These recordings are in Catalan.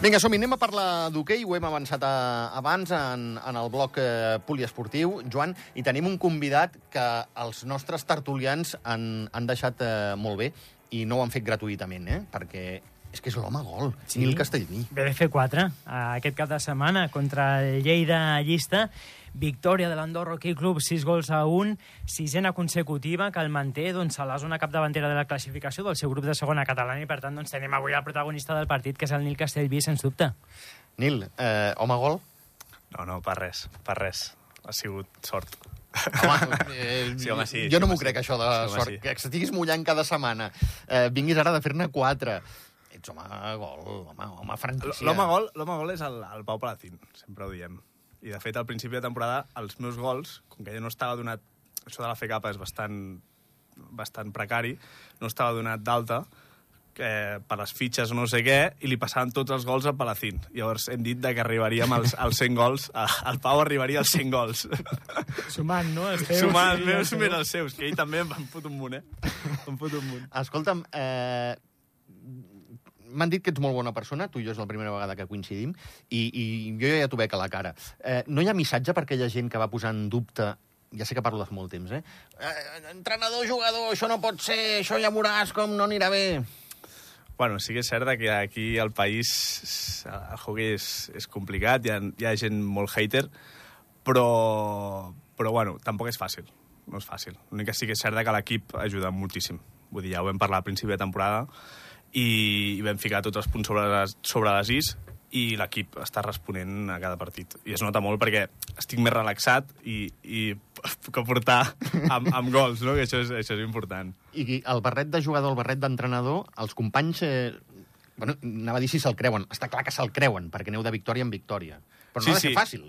Vinga, som-hi, anem a parlar d'hoquei, ho hem avançat a, abans en, en el bloc eh, poliesportiu, Joan, i tenim un convidat que els nostres tertulians han, han deixat eh, molt bé, i no ho han fet gratuïtament, eh? perquè és que és l'home gol, sí. Nil Castellví. Ve de fer 4 aquest cap de setmana contra el Lleida Llista. Victòria de l'Andorra Hockey Club, 6 gols a 1, sisena consecutiva, que el manté doncs, a la zona capdavantera de la classificació del seu grup de segona catalana i, per tant, doncs, tenim avui el protagonista del partit, que és el Nil Castellví, sens dubte. Nil, eh, home gol? No, no, per res, per res. Ha sigut sort. Home, eh, Sí, home, sí, jo sí, no m'ho home, crec, sí. això de Sí, home, sort. sí. Que estiguis mullant cada setmana. Eh, vinguis ara de fer-ne quatre. Ets home gol, home, home franquícia. L'home gol, gol és el, el Pau Palacín, sempre ho diem. I, de fet, al principi de temporada, els meus gols, com que jo no estava donat... Això de la FCAP és bastant, bastant precari, no estava donat d'alta, que per les fitxes o no sé què, i li passaven tots els gols a Palacín. Llavors hem dit de que arribaríem als, als 100 gols, a- el Pau arribaria als 100 gols. Sumant, no? Els teus Sumant els meus més els seus, que ell també em fot un munt, eh? Em fot un munt. Escolta'm, eh, m'han dit que ets molt bona persona, tu i jo és la primera vegada que coincidim, i, i jo ja t'ho veig a la cara. Eh, no hi ha missatge per aquella gent que va posar en dubte ja sé que parlo de molt temps, eh? eh entrenador, jugador, això no pot ser, això ja veuràs com no anirà bé. Bueno, sí que és cert que aquí al país el hockey és, és complicat, hi ha, hi ha gent molt hater, però, però bueno, tampoc és fàcil. No és fàcil. L'únic que sí que és cert que l'equip ajuda moltíssim. Vull dir, ja ho vam parlar al principi de temporada i, vam ficar tots els punts sobre les, sobre les is i l'equip està responent a cada partit. I es nota molt perquè estic més relaxat i, i puc aportar amb, amb gols, no? que això és, això és important. I el barret de jugador, el barret d'entrenador, els companys... Eh, bueno, anava a dir si se'l creuen. Està clar que se'l creuen, perquè aneu de victòria en victòria. Però no Sí, ha de ser sí. fàcil.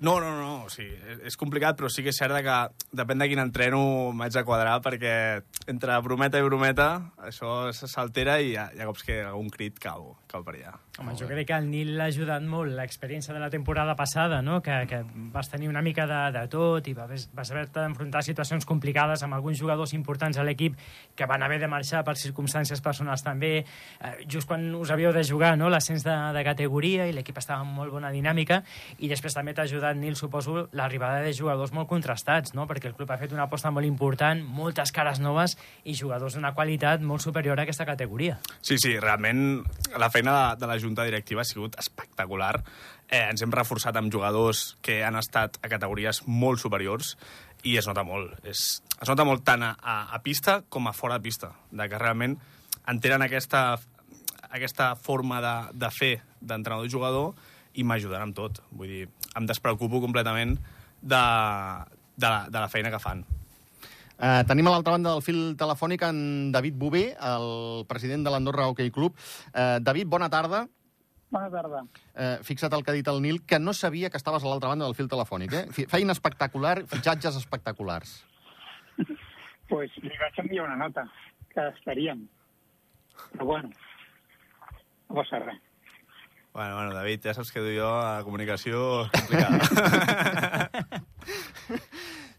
No, no, no, o sigui, és- complicat, però sí que és cert que depèn de quin entreno m'haig de quadrar, perquè entre brometa i brometa això s'altera i hi ha, hi ha cops que algun crit cau, cau per allà. Home, jo crec que el Nil l'ha ajudat molt l'experiència de la temporada passada, no? que, que vas tenir una mica de, de tot i vas, vas haver-te d'enfrontar situacions complicades amb alguns jugadors importants a l'equip que van haver de marxar per circumstàncies personals també, eh, just quan us havíeu de jugar no? l'ascens de, de categoria i l'equip estava en molt bona dinàmica i després també t'ha ajudat, Nil, suposo, l'arribada de jugadors molt contrastats, no? perquè el club ha fet una aposta molt important, moltes cares noves i jugadors d'una qualitat molt superior a aquesta categoria. Sí, sí, realment la feina de, de la Junta Directiva ha sigut espectacular. Eh, ens hem reforçat amb jugadors que han estat a categories molt superiors i es nota molt. És, es nota molt tant a, a, pista com a fora de pista, de que realment entenen aquesta, aquesta forma de, de fer d'entrenador-jugador i m'ajuden amb tot. Vull dir, em despreocupo completament de, de, la, de la feina que fan. Eh, tenim a l'altra banda del fil telefònic en David Bové, el president de l'Andorra Hockey Club. Eh, David, bona tarda. Bona tarda. Eh, fixa't el que ha dit el Nil, que no sabia que estaves a l'altra banda del fil telefònic. Eh? Feina espectacular, fitxatges espectaculars. pues li vaig enviar una nota, que estaríem. Però bueno, no passa res. Bueno, bueno, David, ja saps que jo a comunicació és complicada.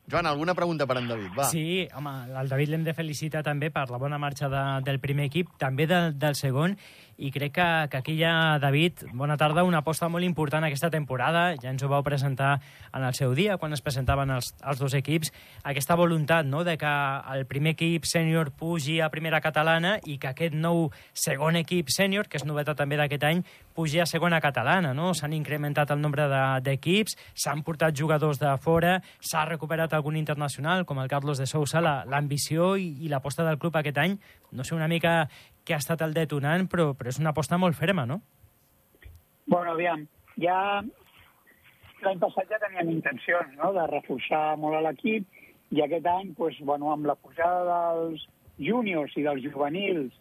Joan, alguna pregunta per en David? Va. Sí, home, el David l'hem de felicitar també per la bona marxa de, del primer equip, també del, del segon, i crec que, que aquí hi ha, David, bona tarda, una aposta molt important aquesta temporada, ja ens ho vau presentar en el seu dia, quan es presentaven els, els dos equips, aquesta voluntat no, de que el primer equip sènior pugi a primera catalana i que aquest nou segon equip sènior, que és novetat també d'aquest any, pugi a segona catalana, no? S'han incrementat el nombre de- d'equips, s'han portat jugadors de fora, s'ha recuperat algun internacional, com el Carlos de Sousa, la- l'ambició i, i l'aposta del club aquest any, no sé una mica què ha estat el detonant, però, però és una aposta molt ferma, no? Bueno, aviam, ja l'any passat ja teníem intencions no? de reforçar molt a l'equip i aquest any, pues, bueno, amb la pujada dels júniors i dels juvenils,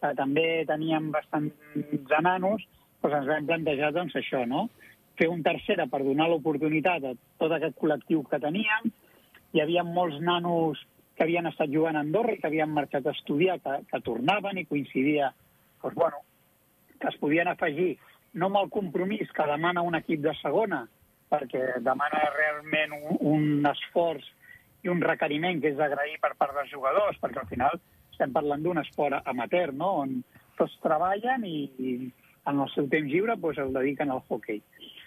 que també teníem bastants enanos, doncs ens vam plantejar doncs, això, no? fer un tercera per donar l'oportunitat a tot aquest col·lectiu que teníem. Hi havia molts nanos que havien estat jugant a Andorra i que havien marxat a estudiar, que, que tornaven i coincidia doncs, bueno, que es podien afegir no amb el compromís que demana un equip de segona, perquè demana realment un, un esforç i un requeriment que és d'agrair per part dels jugadors, perquè al final estem parlant d'un esport amateur, no?, on tots treballen i, i en el seu temps lliure doncs, el dediquen al hockey.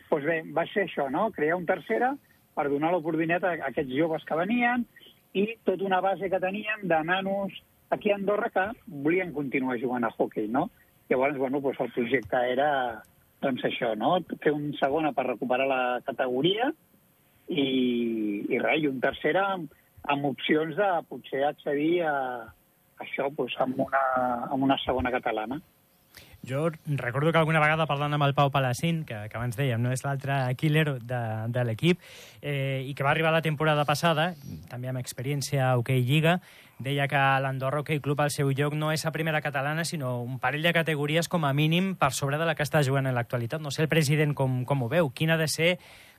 Doncs bé, va ser això, no? crear un tercera per donar l'oportunitat a aquests joves que venien i tota una base que teníem de nanos aquí a Andorra que volien continuar jugant a hockey, no? Llavors, bueno, doncs el projecte era doncs això, no? fer un segona per recuperar la categoria i, i res, i un tercera amb, amb opcions de potser accedir a, a això doncs, amb, una, amb una segona catalana. Jo recordo que alguna vegada parlant amb el Pau Palacín, que, que abans dèiem, no és l'altre killer de, de l'equip, eh, i que va arribar la temporada passada, també amb experiència a Hockey Lliga, deia que l'Andorra Hockey Club al seu lloc no és a primera catalana, sinó un parell de categories com a mínim per sobre de la que està jugant en l'actualitat. No sé el president com, com ho veu. Quin ha de ser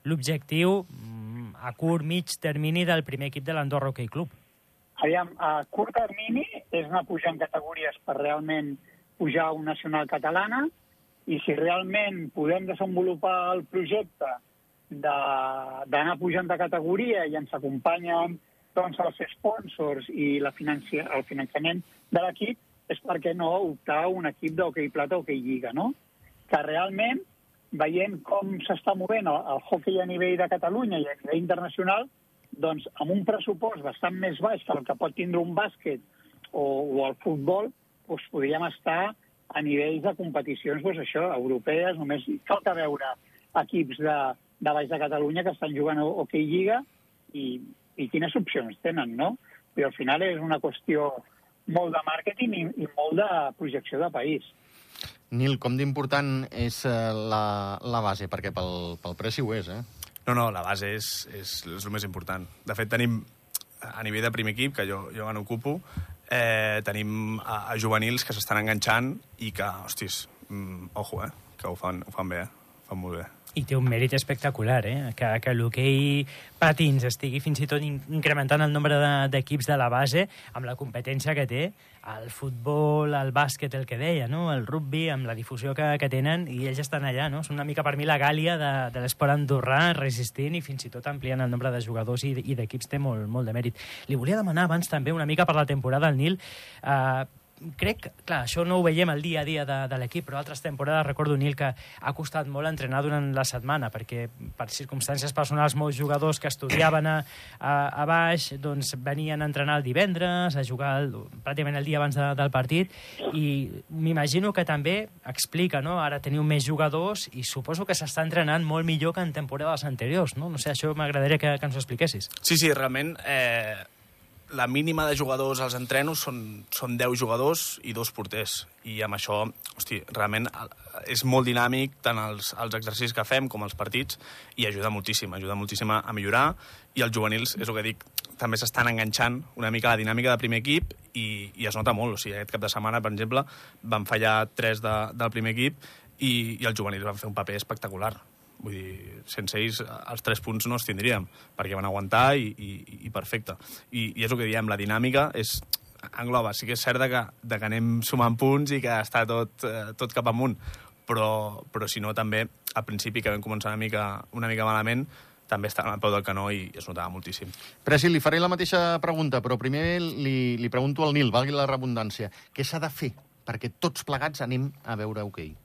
l'objectiu mm, a curt, mig termini del primer equip de l'Andorra Hockey Club? Aviam, a curt termini és anar pujant categories per realment pujar a un nacional catalana i si realment podem desenvolupar el projecte d'anar pujant de categoria i ens acompanyen doncs, els sponsors i la financi el finançament de l'equip, és perquè no optar a un equip d'hoquei plata o hoquei lliga, no? Que realment, veient com s'està movent el, el hockey a nivell de Catalunya i a nivell internacional, doncs amb un pressupost bastant més baix que el que pot tindre un bàsquet o, o el futbol, doncs podríem estar a nivells de competicions, doncs això, europees, només falta veure equips de, de baix de Catalunya que estan jugant a Hockey Lliga i, i quines opcions tenen, no? Però al final és una qüestió molt de màrqueting i, i molt de projecció de país. Nil, com d'important és eh, la, la base? Perquè pel, pel preci ho és, eh? No, no, la base és, és, és el més important. De fet, tenim a nivell de primer equip, que jo, jo ocupo, eh, tenim a, a juvenils que s'estan enganxant i que, hostis, mm, ojo, eh, que ho fan, ho fan bé, eh? Ho fan molt bé. I té un mèrit espectacular, eh? Que, que l'hoquei patins estigui fins i tot incrementant el nombre d'equips de, de la base amb la competència que té, el futbol, el bàsquet, el que deia, no? el rugby, amb la difusió que, que tenen, i ells estan allà, no? Són una mica per mi la gàlia de, de l'esport andorrà, resistint i fins i tot ampliant el nombre de jugadors i, i d'equips té molt, molt de mèrit. Li volia demanar abans també una mica per la temporada al Nil, eh, crec, clar, això no ho veiem el dia a dia de, de l'equip, però altres temporades recordo, Nil, que ha costat molt entrenar durant la setmana, perquè per circumstàncies personals molts jugadors que estudiaven a, a, a baix doncs venien a entrenar el divendres, a jugar el, pràcticament el dia abans de, del partit, i m'imagino que també explica, no?, ara teniu més jugadors i suposo que s'està entrenant molt millor que en temporades anteriors, no? No sé, això m'agradaria que, que ens ho expliquessis. Sí, sí, realment... Eh la mínima de jugadors als entrenos són, són 10 jugadors i dos porters. I amb això, hosti, realment és molt dinàmic tant els, els exercicis que fem com els partits i ajuda moltíssim, ajuda moltíssim a, a millorar i els juvenils, és el que dic, també s'estan enganxant una mica la dinàmica del primer equip i, i es nota molt. O sigui, aquest cap de setmana, per exemple, van fallar tres de, del primer equip i, i els juvenils van fer un paper espectacular. Vull dir, sense ells els tres punts no els tindríem, perquè van aguantar i, i, i perfecte. I, I és el que diem, la dinàmica és engloba. Sí que és cert de que, de que anem sumant punts i que està tot, eh, tot cap amunt, però, però si no també al principi que vam començar una mica, una mica malament també estava al peu del canó i es notava moltíssim. Presi, li faré la mateixa pregunta, però primer li, li pregunto al Nil, valgui la redundància, què s'ha de fer perquè tots plegats anem a veure hoquei? Okay?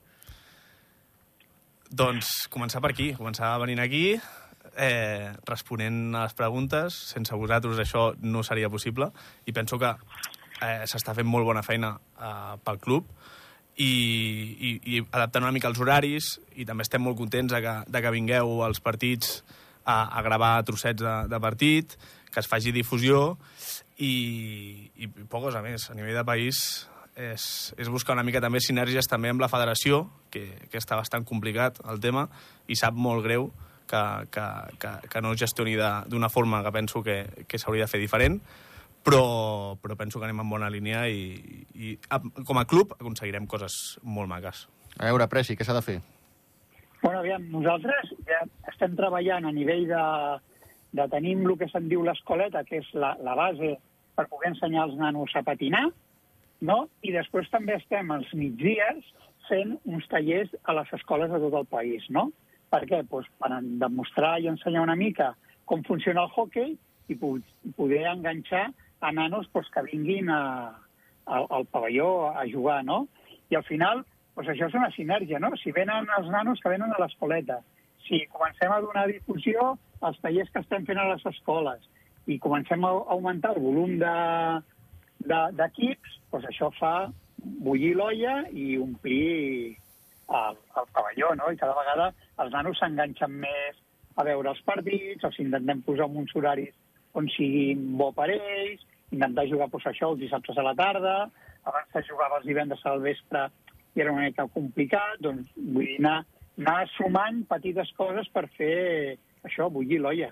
Doncs començar per aquí, començar venint aquí, eh, responent a les preguntes. Sense vosaltres això no seria possible i penso que eh, s'està fent molt bona feina eh, pel club i, i, i adaptant una mica els horaris i també estem molt contents de que, de que vingueu als partits a, a gravar trossets de, de partit, que es faci difusió i, i poca cosa més. A nivell de país és, és buscar una mica també sinergies també amb la federació, que, que està bastant complicat el tema, i sap molt greu que, que, que, que no es gestioni d'una forma que penso que, que s'hauria de fer diferent, però, però penso que anem en bona línia i, i com a club aconseguirem coses molt maques. A veure, Preci, què s'ha de fer? Bueno, aviam, nosaltres ja estem treballant a nivell de, de tenir el que se'n diu l'escoleta, que és la, la base per poder ensenyar els nanos a patinar, no? I després també estem als migdies fent uns tallers a les escoles de tot el país, no? Per què? Pues per demostrar i ensenyar una mica com funciona el hockey i poder enganxar a nanos pues, que vinguin a, a, al pavelló a jugar, no? I al final doncs això és una sinergia, no? Si venen els nanos que venen a l'escoleta, si comencem a donar difusió als tallers que estem fent a les escoles i comencem a augmentar el volum de- d'equips, de, doncs això fa bullir l'olla i omplir el, el pavelló, no? I cada vegada els nanos s'enganxen més a veure els partits, els intentem posar en uns horaris on siguin bo per ells, intentar jugar doncs, això els dissabtes a la tarda, abans se jugava els divendres al vespre i era una mica complicat, doncs vull dir, anar, anar sumant petites coses per fer això, bullir l'olla.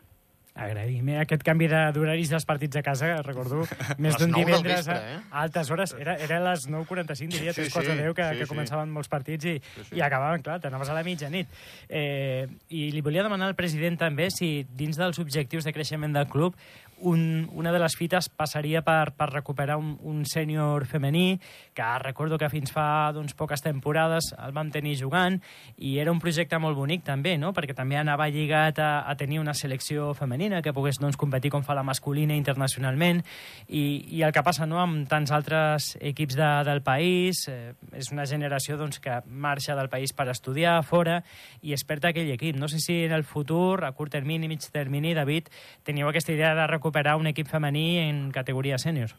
Agraïm eh, aquest canvi d'horaris dels partits a casa, recordo, més d'un divendres vespre, eh? a altes hores. Era, era a les 9.45, diria, Sí, tres quarts de sí, deu, que, sí, que sí. començaven molts partits i, sí. i acabaven, clar, t'anaves a la mitjanit. Eh, I li volia demanar al president també si dins dels objectius de creixement del club un, una de les fites passaria per, per recuperar un, un sènior femení, que recordo que fins fa doncs, poques temporades el vam tenir jugant, i era un projecte molt bonic també, no? perquè també anava lligat a, a tenir una selecció femenina que pogués doncs, competir com fa la masculina internacionalment, i, i el que passa no, amb tants altres equips de, del país, eh, és una generació doncs, que marxa del país per estudiar fora i es perd aquell equip. No sé si en el futur, a curt termini, mig termini, David, teniu aquesta idea de recuperar un equip femení en categoria sènior.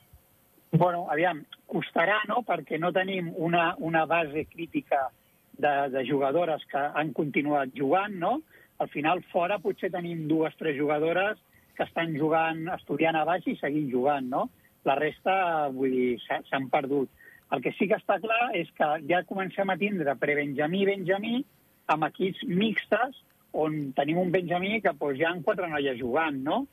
Bueno, aviam, costarà, no?, perquè no tenim una, una base crítica de, de jugadores que han continuat jugant, no? Al final, fora potser tenim dues, tres jugadores que estan jugant, estudiant a baix i seguint jugant, no? La resta, vull dir, s'ha- s'han perdut. El que sí que està clar és que ja comencem a tindre pre-Benjamí i Benjamí amb equips mixtes on tenim un Benjamí que doncs, hi ha quatre noies jugant, no?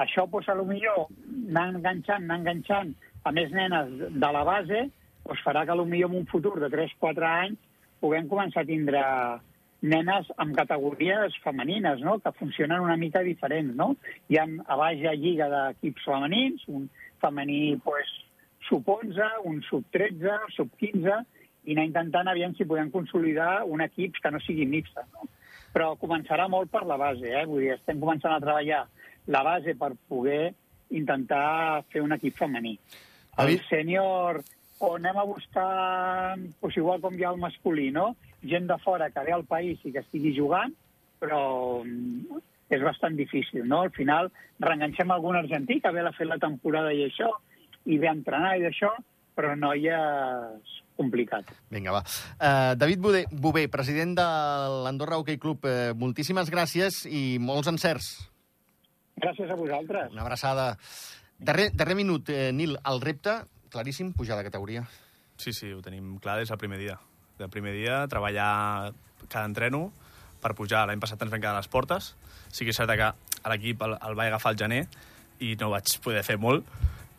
Això, doncs, a lo millor, anar enganxant, anar enganxant a més nenes de la base, doncs farà que a lo millor en un futur de 3-4 anys puguem començar a tindre nenes amb categories femenines, no?, que funcionen una mica diferents, no? Hi ha a baix ha lliga d'equips femenins, un femení, doncs, sub-11, un sub-13, sub-15, i anar intentant aviam si podem consolidar un equip que no sigui mixta, no? Però començarà molt per la base, eh? Vull dir, estem començant a treballar la base per poder intentar fer un equip femení. El sènior, o anem a buscar, doncs igual com hi ha el masculí, no? Gent de fora que ve al país i que estigui jugant, però mm, és bastant difícil, no? Al final reenganxem algun argentí que ve a fer la temporada i això, i ve a entrenar i d'això, però no hi és complicat. Vinga, va. Uh, David Bové, president de l'Andorra Hockey Club, uh, moltíssimes gràcies i molts encerts. Gràcies a vosaltres. Una abraçada. Darrer, darrer minut, eh, Nil, el repte, claríssim, pujar de categoria. Sí, sí, ho tenim clar des del primer dia. Del primer dia, treballar cada entreno per pujar. L'any passat ens vam quedar a les portes. Sí que és cert que a l'equip el, el vaig agafar al gener i no vaig poder fer molt.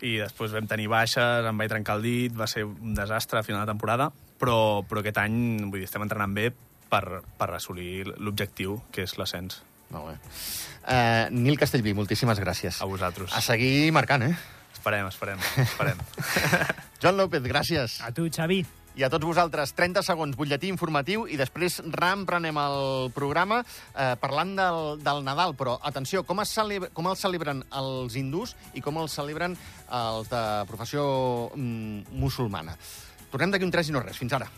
I després vam tenir baixes, em vaig trencar el dit, va ser un desastre a final de temporada, però, però aquest any vull dir, estem entrenant bé per, per assolir l'objectiu, que és l'ascens. Molt bé. Uh, Nil Castellví, moltíssimes gràcies. A vosaltres. A seguir marcant, eh? Esperem, esperem, esperem. Joan López, gràcies. A tu, Xavi. I a tots vosaltres, 30 segons, butlletí informatiu, i després reemprenem el programa eh, parlant del, del Nadal. Però, atenció, com, es celebra, com el celebren els hindús i com el celebren els de professió mm, musulmana. Tornem d'aquí un 3 i no res. Fins ara.